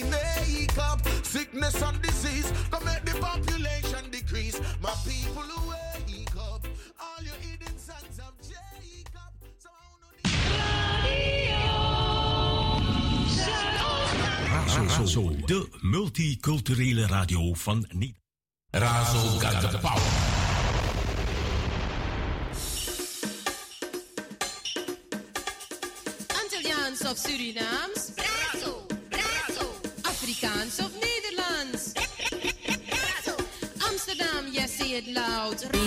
they make up sickness and disease to make the population decrease. My people wake up, all you hidden sons of Jacob. So i don't need radio het Razo, de multiculturele radio van Niet. Razo got the power. of Surinaams. it loud.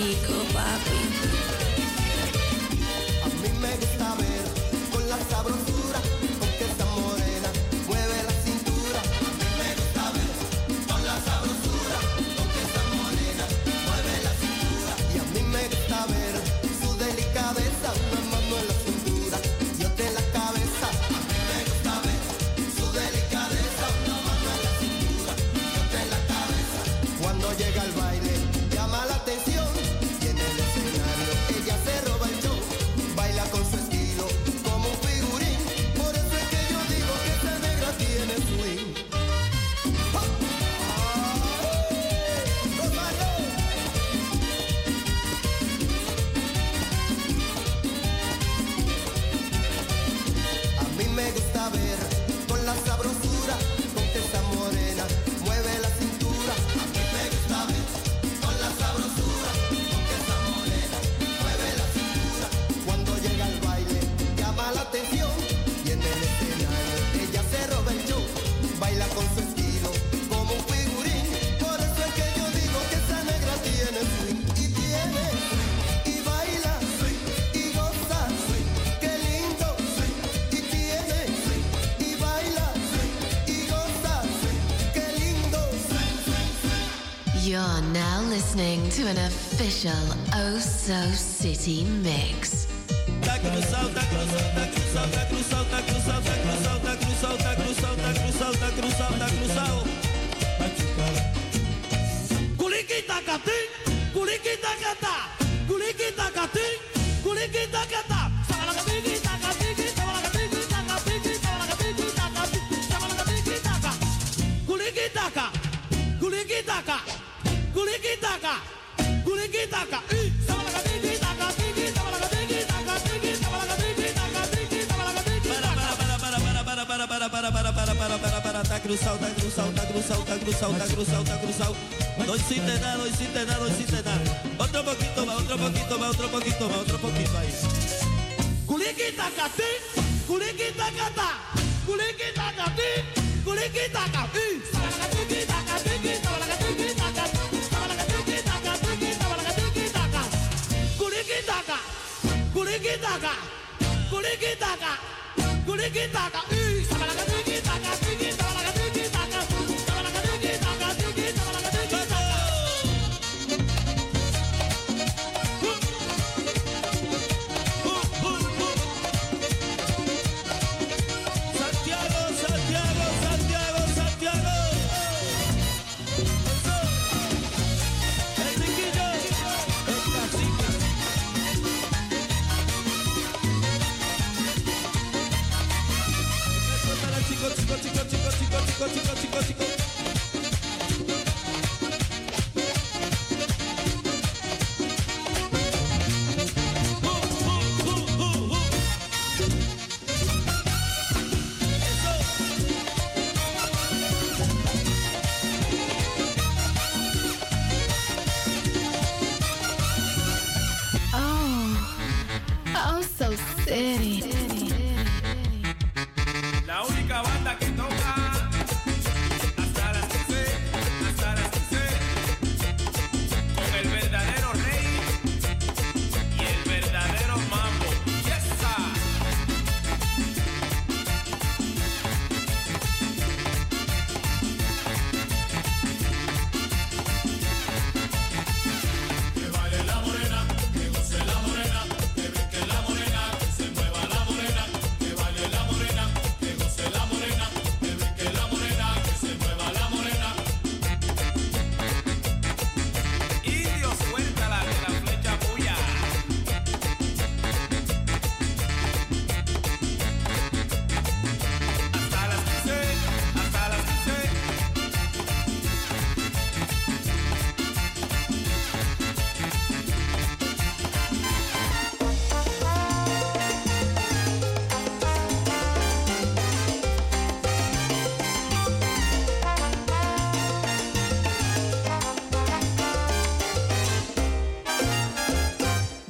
listening to an official Oh So City mix. Culiquita Culiquita cruzado, está cruzado, está cruzado, está cruzado, está cruzado, está cruzado. No hiciste nada, no nada, no. Otro poquito más, otro poquito más, otro poquito más, otro poquito ahí. Culiquita catí, culiquita catá, culiquita catí, culiquita catí. Culiquita culiquita culiquita culiquita.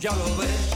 ya lo ves.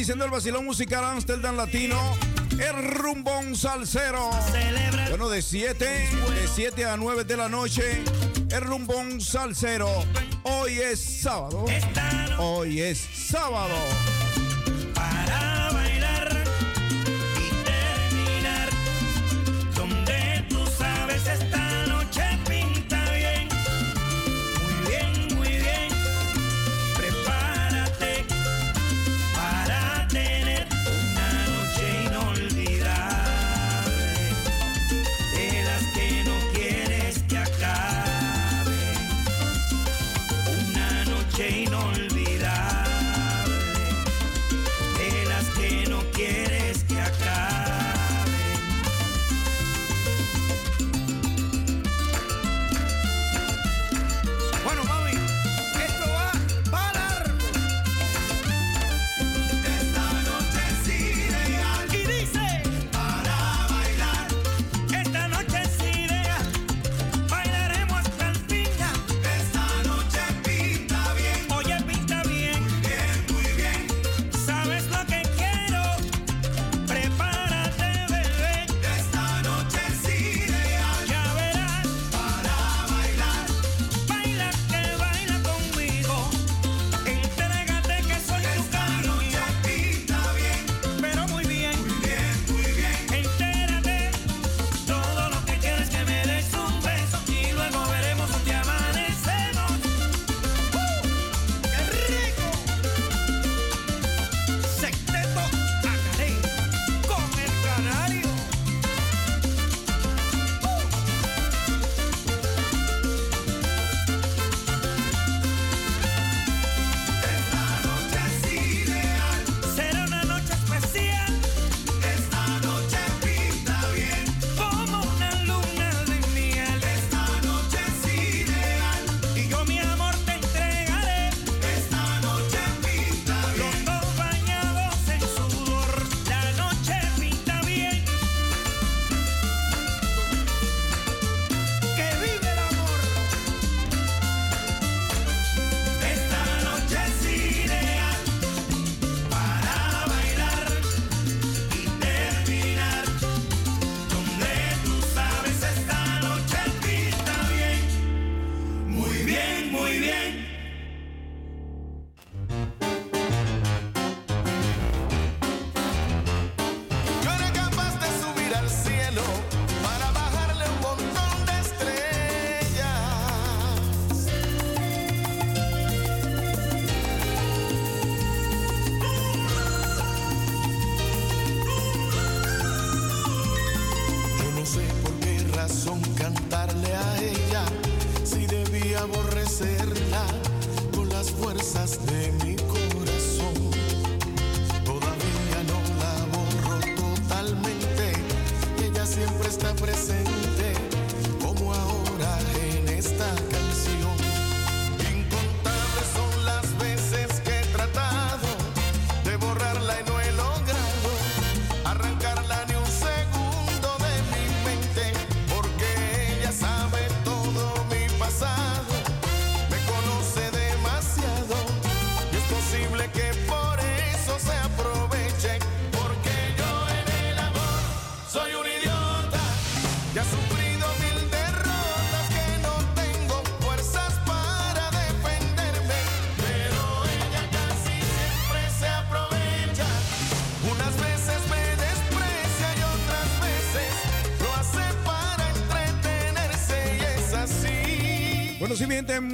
iniciando el vacilón musical Amsterdam Latino. El rumbón salsero. Bueno, de 7 de 7 a 9 de la noche. El rumbón salsero. Hoy es sábado. Hoy es sábado.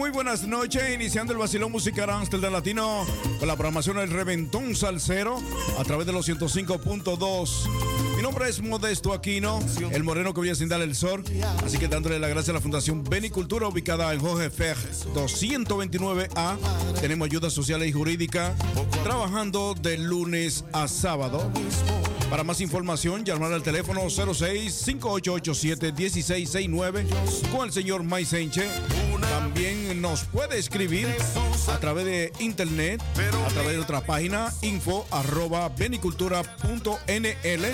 Muy buenas noches, iniciando el vacilón musical Amsterdam Latino con la programación El Reventón Salcero a través de los 105.2. Mi nombre es Modesto Aquino, el moreno que voy a dar el sol, así que dándole la gracia a la Fundación Benicultura ubicada en Jorge Fer 229A. Tenemos ayuda social y jurídica trabajando de lunes a sábado. Para más información, llamar al teléfono 06 5887 1669 con el señor Maisenche también nos puede escribir a través de internet, a través de nuestra página info arroba benicultura.nl.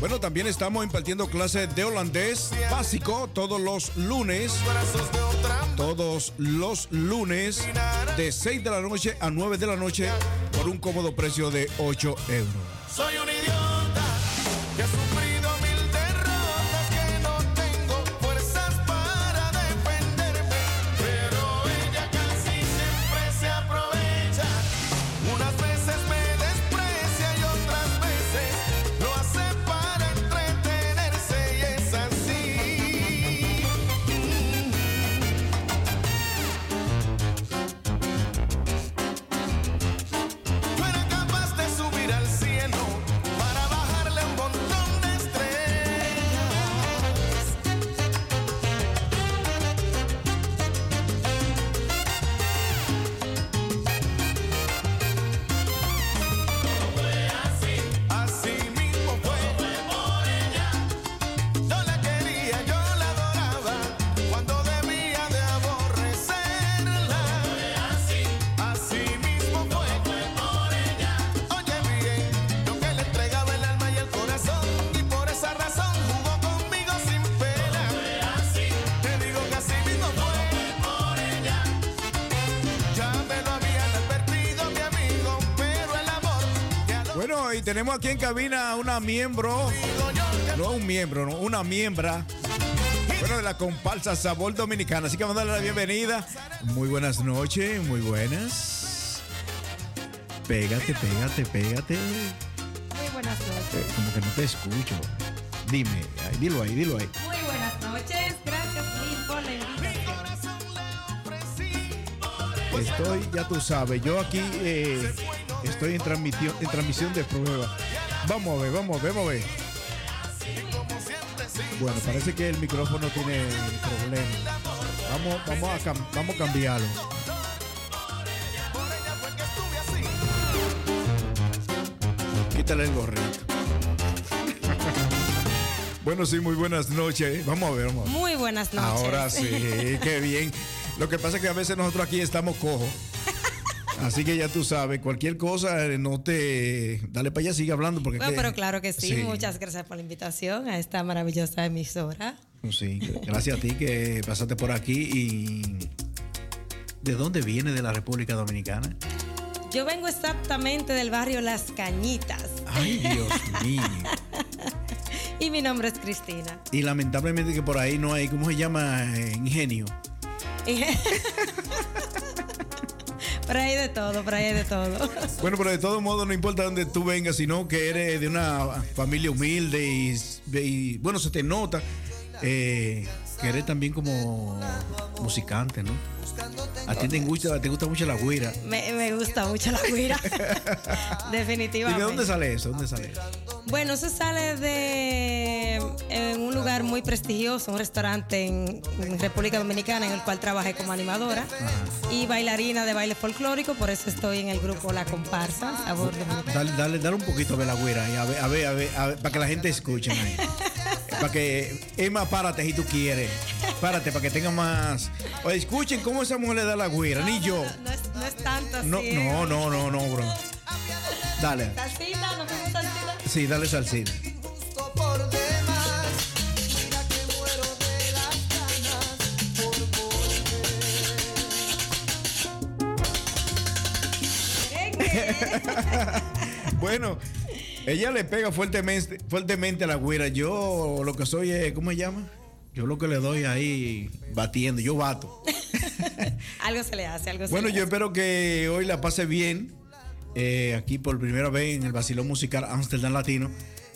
Bueno, también estamos impartiendo clases de holandés básico todos los lunes. Todos los lunes de 6 de la noche a 9 de la noche por un cómodo precio de 8 euros. Soy un idiota tenemos aquí en cabina una miembro, no un miembro, no, una miembra. Bueno, de la comparsa Sabor Dominicana. Así que vamos a darle la bienvenida. Muy buenas noches, muy buenas. Pégate, pégate, pégate. Muy buenas noches. Eh, como que no te escucho. Dime, ay, dilo ahí, dilo ahí. Muy buenas noches. Gracias, por la invitación. Estoy, ya tú sabes, yo aquí eh, estoy en transmisión, en transmisión de prueba. Vamos a ver, vamos a ver, vamos a ver. Bueno, parece que el micrófono tiene problema. Vamos, vamos, a, cam- vamos a cambiarlo. Quítale el gorrito. bueno, sí, muy buenas noches. Vamos a ver, vamos a ver. Muy buenas noches. Ahora sí, qué bien. Lo que pasa es que a veces nosotros aquí estamos cojos. Así que ya tú sabes, cualquier cosa, eh, no te. Dale para allá, sigue hablando. Porque Bueno, que- pero claro que sí. Muchas gracias por la invitación a esta maravillosa emisora. Sí, gracias a ti que pasaste por aquí y. ¿De dónde viene de la República Dominicana? Yo vengo exactamente del barrio Las Cañitas Ay, Dios mío. y mi nombre es Cristina. Y lamentablemente que por ahí no hay, ¿cómo se llama? Eh, Ingenio. por ahí de todo, por ahí de todo. Bueno, pero de todo modo no importa dónde tú vengas, sino que eres de una familia humilde y, bueno, se te nota eh, que eres también como musicante, ¿no? A ti te gusta, te gusta mucho la guira. Me, me gusta mucho la guira. ¿Y Definitivamente. de dónde sale eso? ¿Dónde sale? Bueno, eso sale de en un lugar muy prestigioso, un restaurante en, en República Dominicana en el cual trabajé como animadora y bailarina de baile folclórico, por eso estoy en el grupo La Comparsa, Sabor. Dale, dale, dale un poquito de la guira y a ver, a ver, a ver, a ver, para que la gente escuche. ahí. para que, Emma, párate si tú quieres. Párate para que tenga más. Oye, escuchen cómo esa mujer le da la guira, ni yo. No es, no es tanto así. No, no, no, no, no, bro. Dale. Salsita, ¿no salsita? Sí, dale salsita. Bueno, ella le pega fuertemente, fuertemente a la güera. Yo lo que soy es, ¿cómo se llama? Yo lo que le doy ahí batiendo, yo bato. Algo se le hace, algo se Bueno, le yo hace. espero que hoy la pase bien. eh, aquí por primera vez en el Basilón Musical Amsterdam Latino.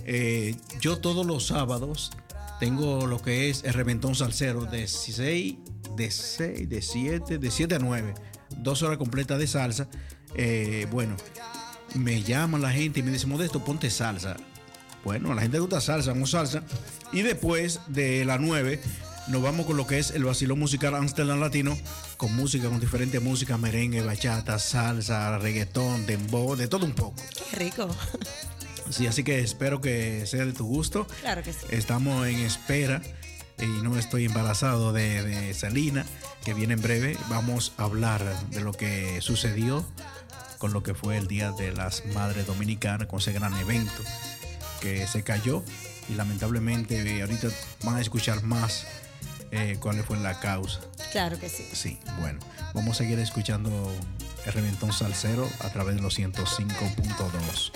Eh, yo todos los sábados tengo lo que es el reventón salsero de 16, de 6, de 7, de 7 a 9. Dos horas completas de salsa. Eh, bueno, me llama la gente y me dice, Modesto, ponte salsa. Bueno, a la gente le gusta salsa, vamos salsa. Y después de las 9 nos vamos con lo que es el vacilón musical Amsterdam Latino, con música, con diferentes músicas, merengue, bachata, salsa, reggaetón, dembow, de todo un poco. Qué rico. Sí, así que espero que sea de tu gusto. Claro que sí. Estamos en espera y no estoy embarazado de, de Salina, que viene en breve. Vamos a hablar de lo que sucedió con lo que fue el Día de las Madres Dominicanas, con ese gran evento que se cayó y lamentablemente eh, ahorita van a escuchar más eh, cuál fue la causa. Claro que sí. Sí, bueno, vamos a seguir escuchando el reventón salsero a través de los 105.2.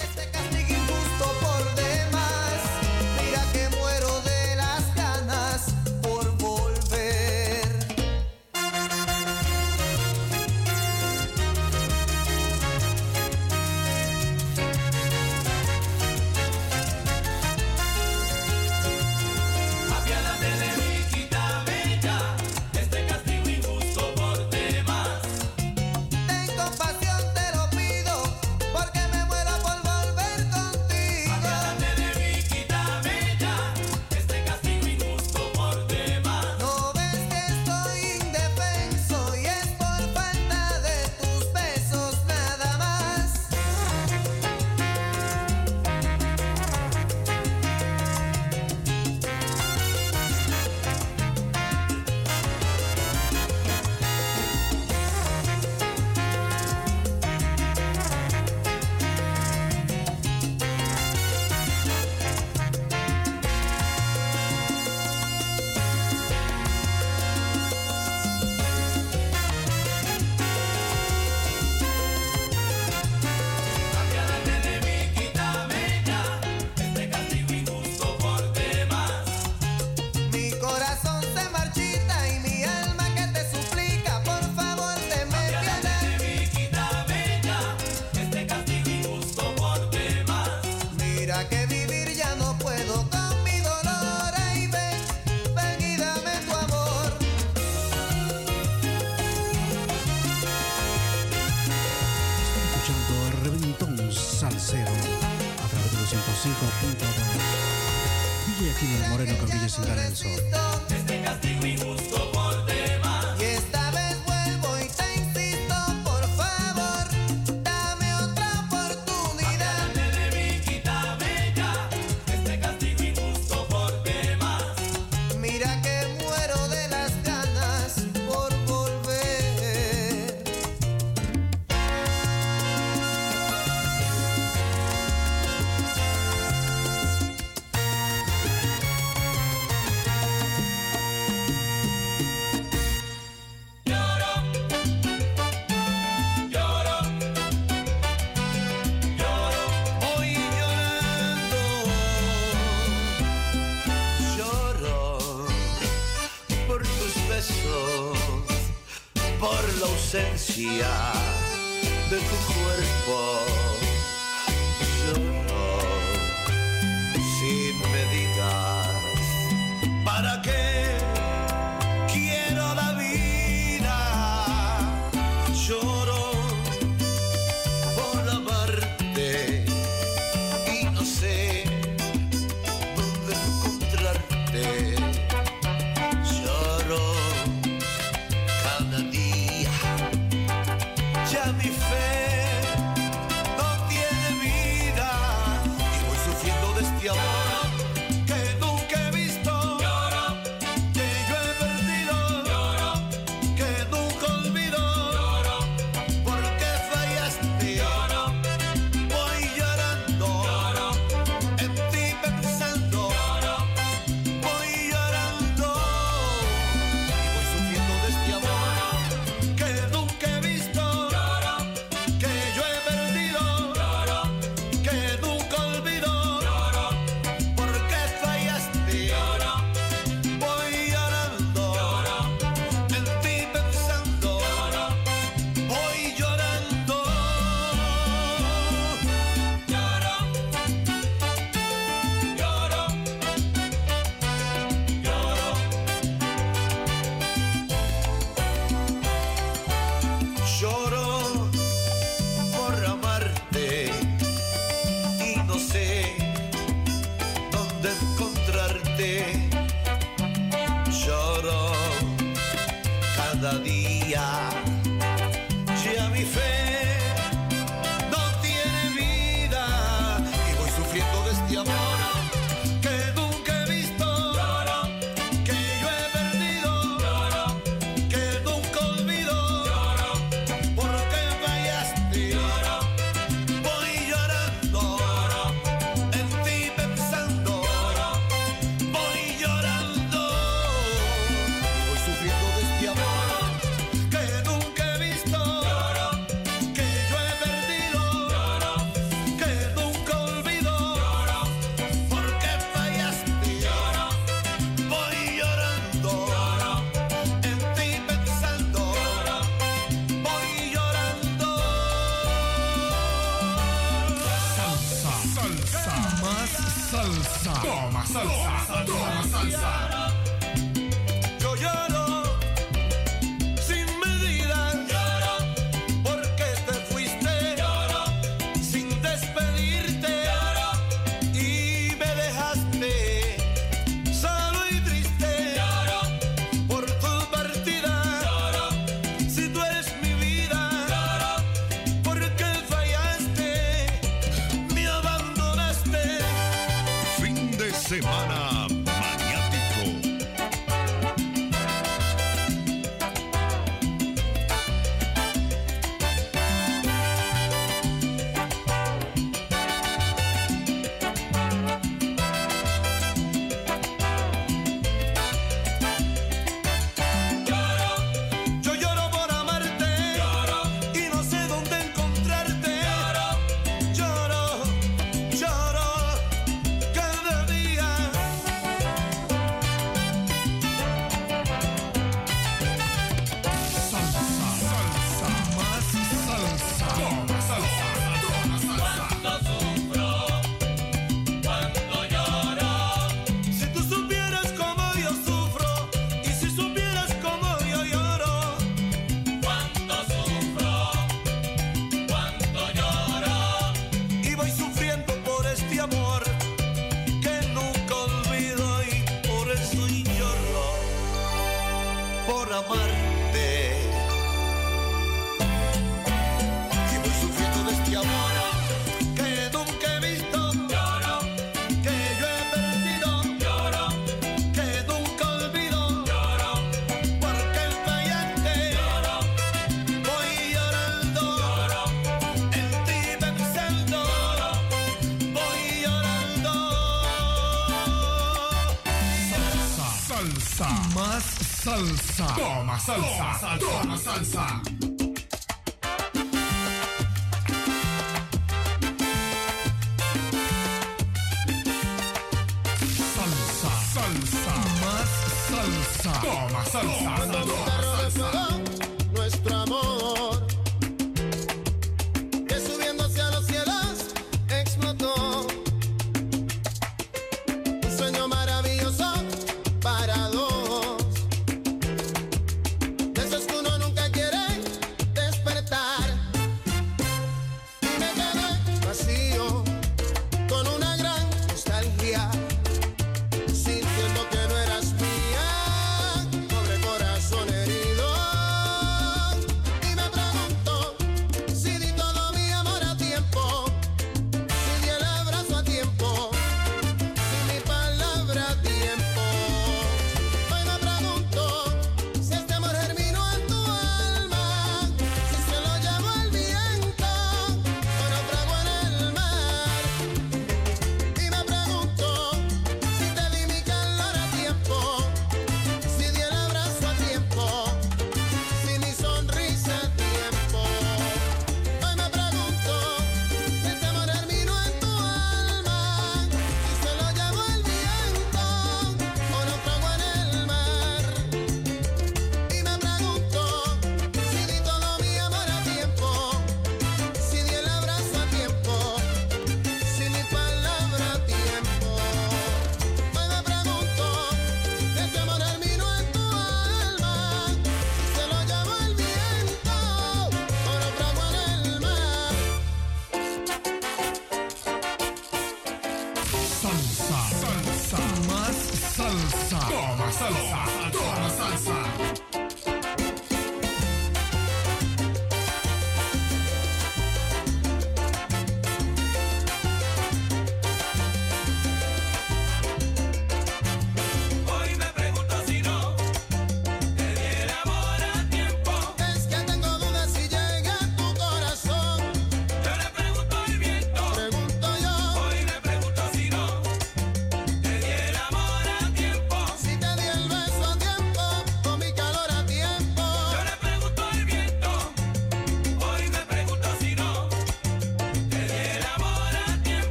ausencia de tu cuerpo. that toma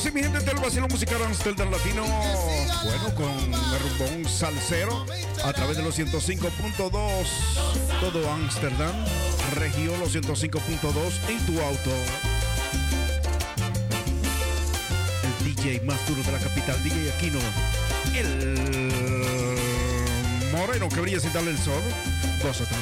Bueno, sí, mi gente del vacilo musical Amsterdam Latino. Bueno, con el rumbón salsero a través de los 105.2. Todo Amsterdam. Región los 105.2 en tu auto. El DJ más duro de la capital, DJ Aquino. El moreno que brilla sin darle el sol. Gózate.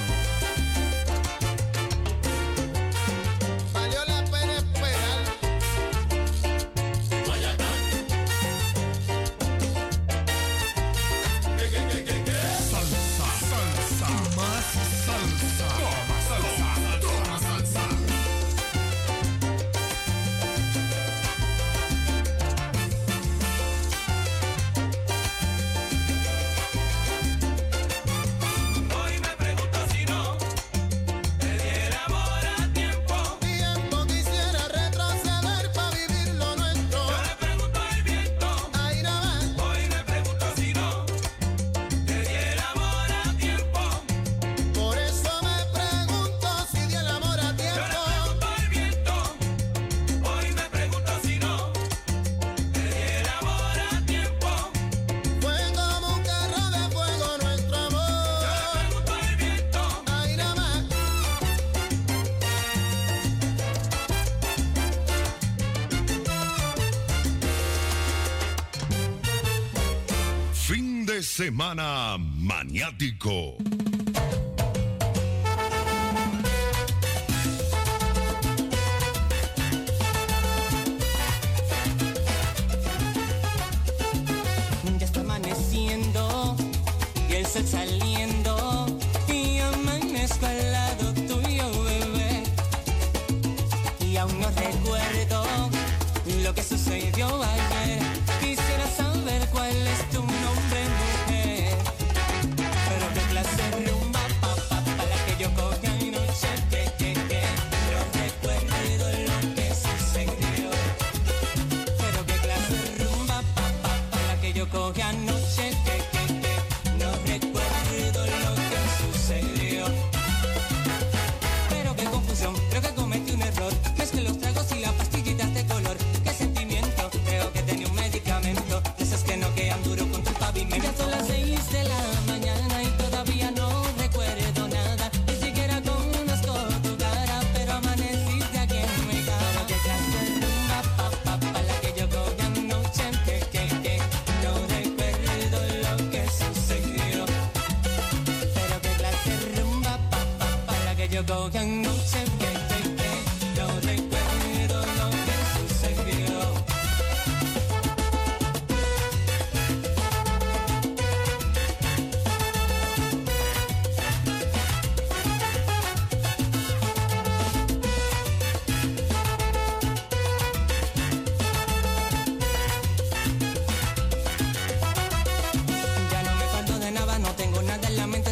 semana maniático.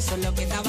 Eso es lo que está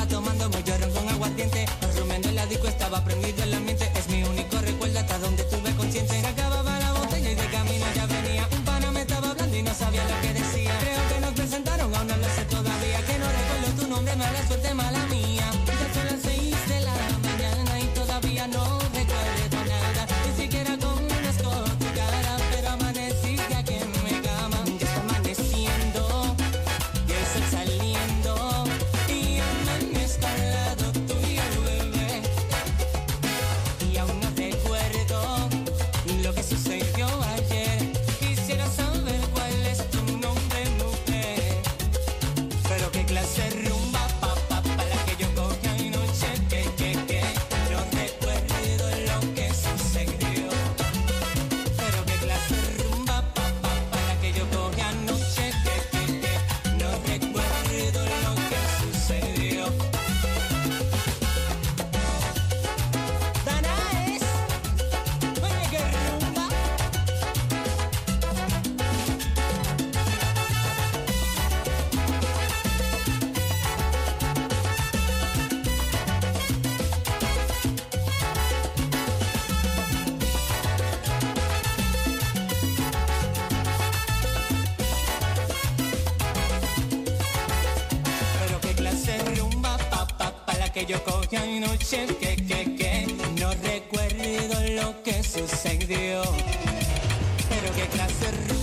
que anoche, que, que, que, no recuerdo lo que sucedió. Pero qué clase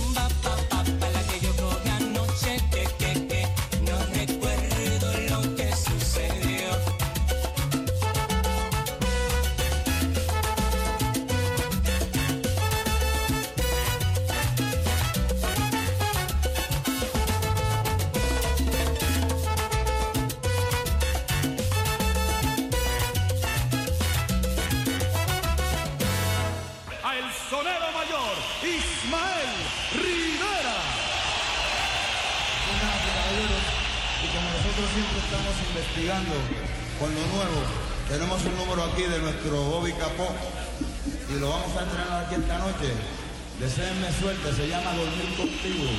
con lo nuevo, tenemos un número aquí de nuestro Bobby Capó y lo vamos a estrenar aquí esta noche. Deseenme suerte, se llama Dormir Contigo.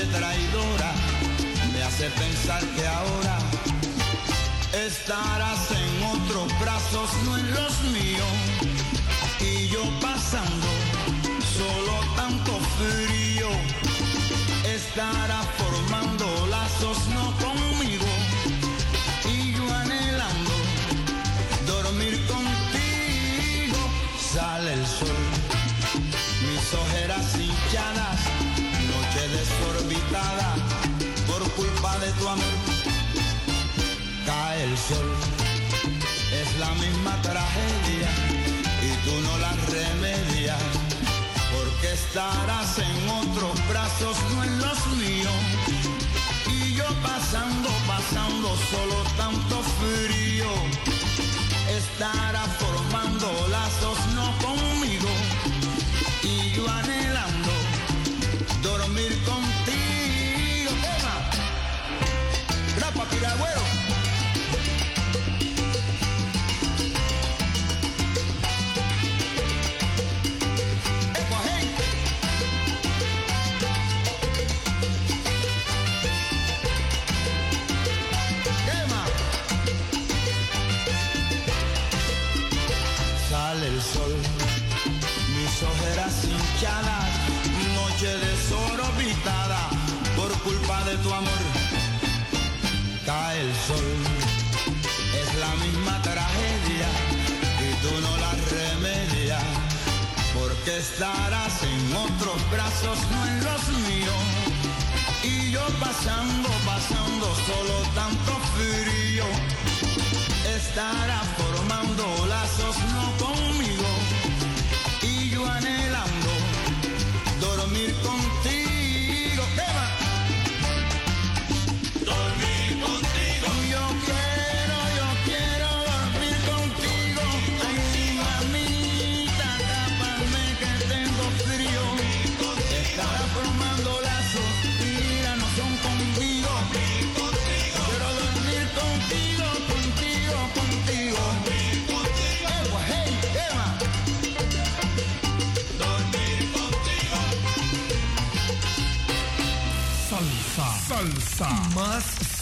Noche traidora me hace pensar que ahora estarás en otros brazos, no en los míos. Y yo pasando solo tanto frío estará culpa de tu amor cae el sol es la misma tragedia y tú no la remedias porque estarás en otros brazos, no en los míos. Y yo pasando, pasando solo tanto frío. Estará formando lazos, estarás en otros brazos, no en los míos. Y yo pasando, pasando solo tanto frío Estará formando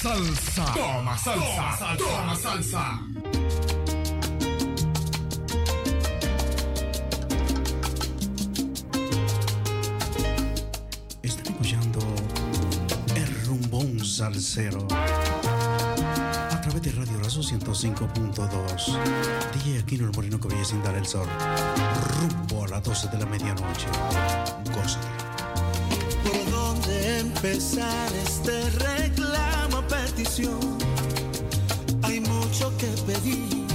salsa. Toma salsa, toma salsa. Están escuchando el rumbón salsero a través de Radio Razo 105.2. DJ Aquino el Moreno que brilla sin dar el sol. Rumbo a las 12 de la medianoche. Gózate. ¿Por dónde empezar este reclamo, petición? Hay mucho que pedir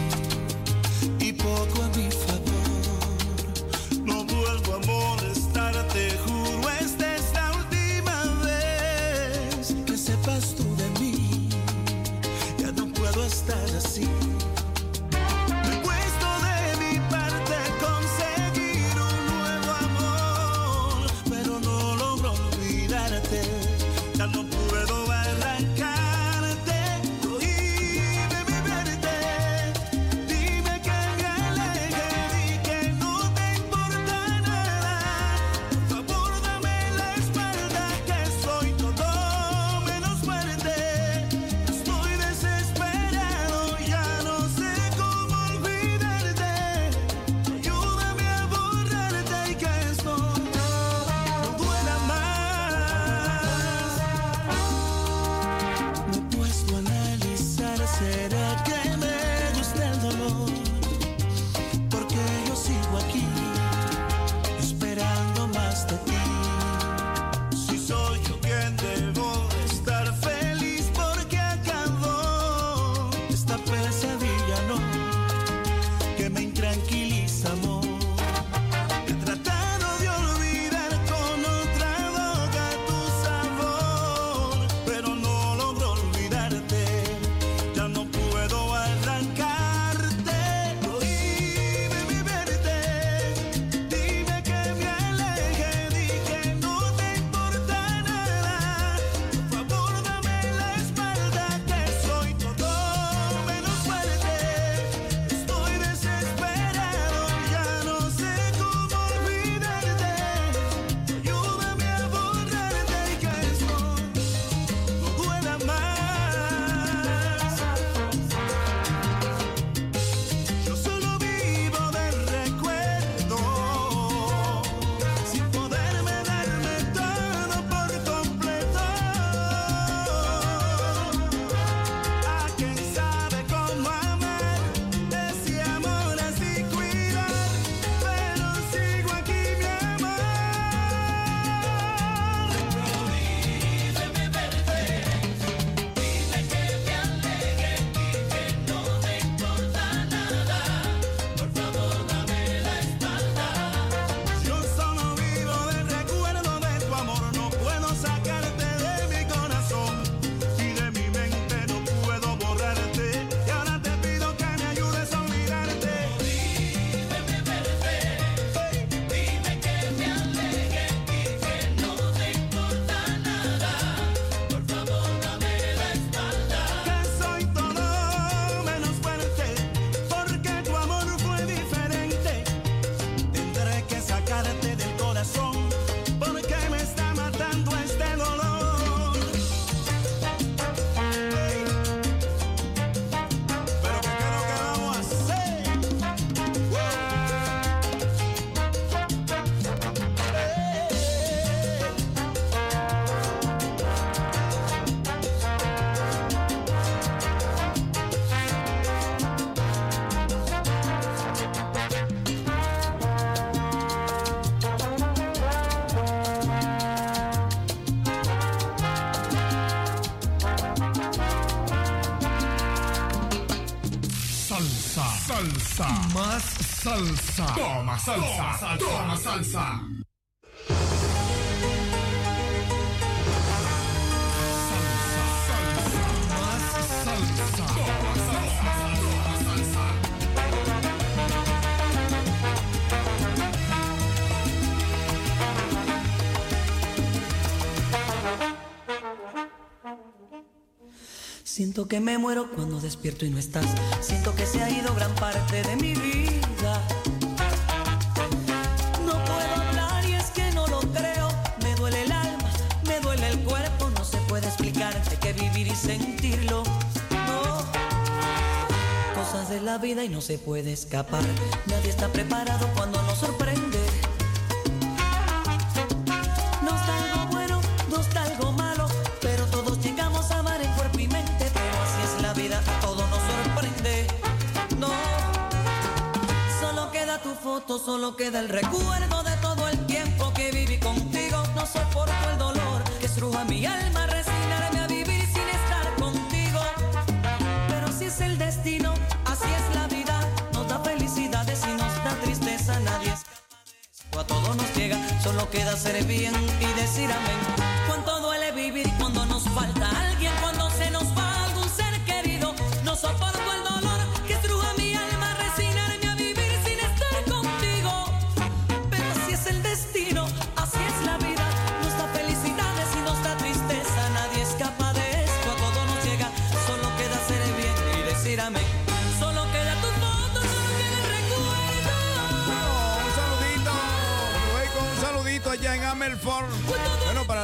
salsa. Más salsa. Toma salsa. Toma salsa. Más Que me muero cuando despierto y no estás. Siento que se ha ido gran parte de mi vida. No puedo hablar y es que no lo creo. Me duele el alma, me duele el cuerpo. No se puede explicar, hay que vivir y sentirlo. No. Cosas de la vida y no se puede escapar. Nadie está preparado cuando nos sorprende. Queda el recuerdo de todo el tiempo que viví contigo. No soporto el dolor que estruja mi alma, resignarme a vivir sin estar contigo. Pero así es el destino, así es la vida. Nos da felicidades y nos da tristeza, nadie es a todo nos llega, solo queda ser bien y decir amén. Cuánto duele vivir cuando nos falta alguien, cuando se nos va algún ser querido. No soporto el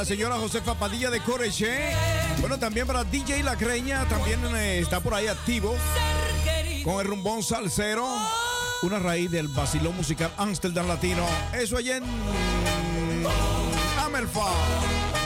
señora Josefa Padilla de Coreche. Bueno, también para DJ La Creña, también eh, está por ahí activo. Con el rumbón salsero. Una raíz del vacilón musical Amsterdam Latino. Eso allá en Amelford.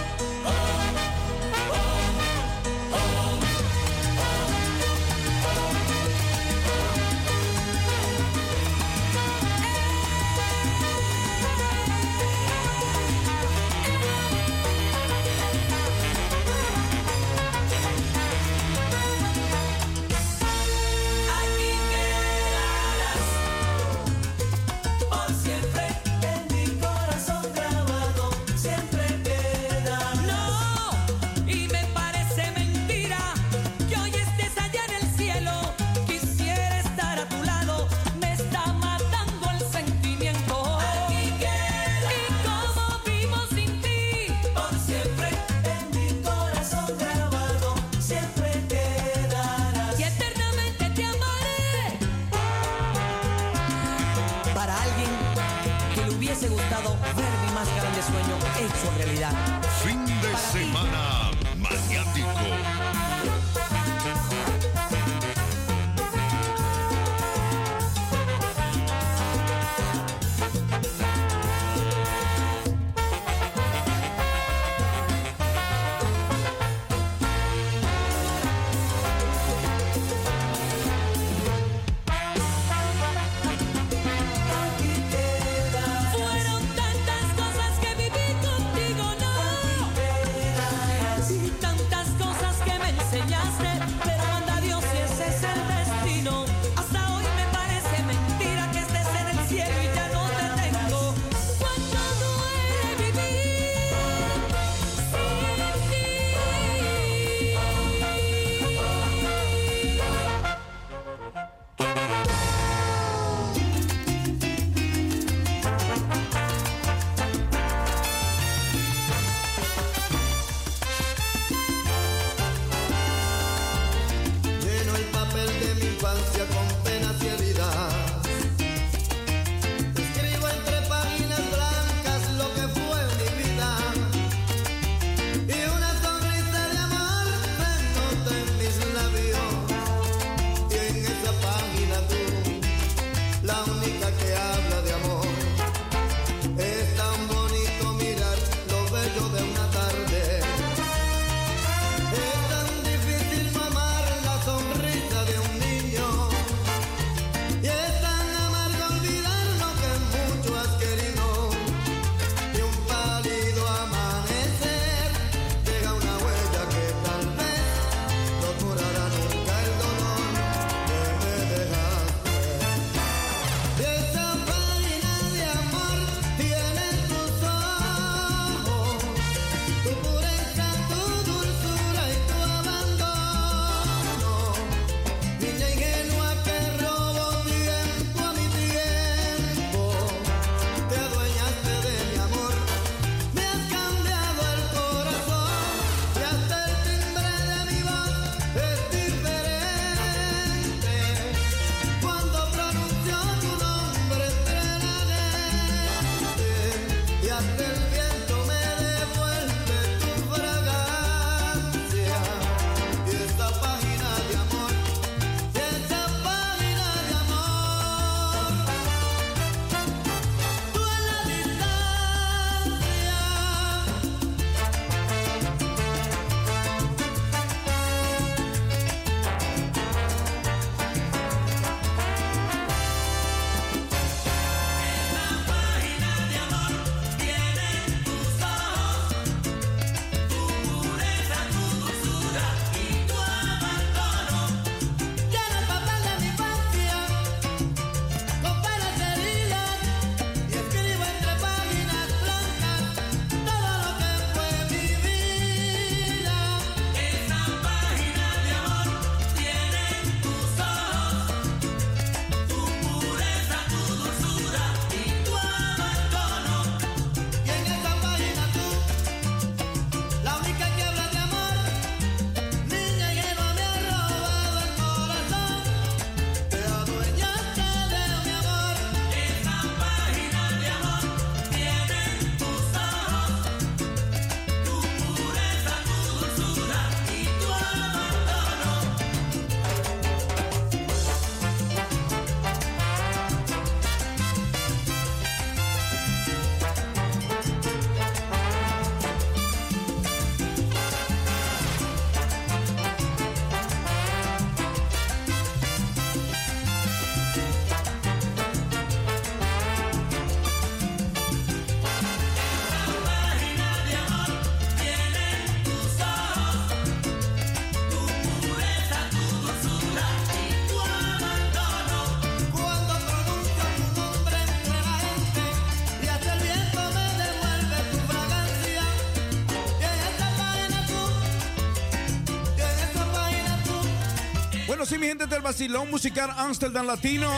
Bueno, sí, mi gente del Basilón Musical Amsterdam Latino.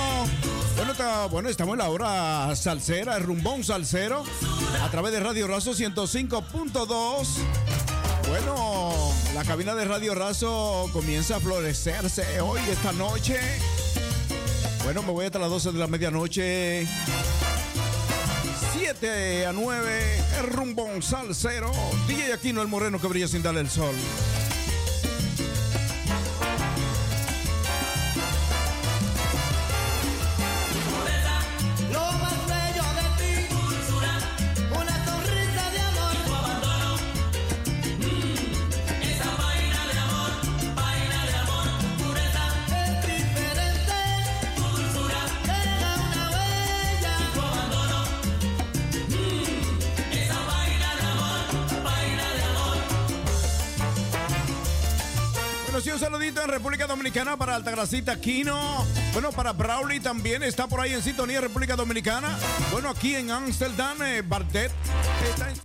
Bueno, está- bueno, estamos en la hora salsera, el rumbón salsero, a través de Radio Razo 105.2. Bueno, la cabina de Radio Razo comienza a florecerse hoy, esta noche. Bueno, me voy hasta las 12 de la medianoche. 7 a 9, el rumbón salsero. DJ Aquino, el moreno que brilla sin darle el sol. Dominicana para Altagracita Quino. Bueno, para Brawley también está por ahí en sintonía República Dominicana. Bueno, aquí en Amsterdam, eh, Bardet está en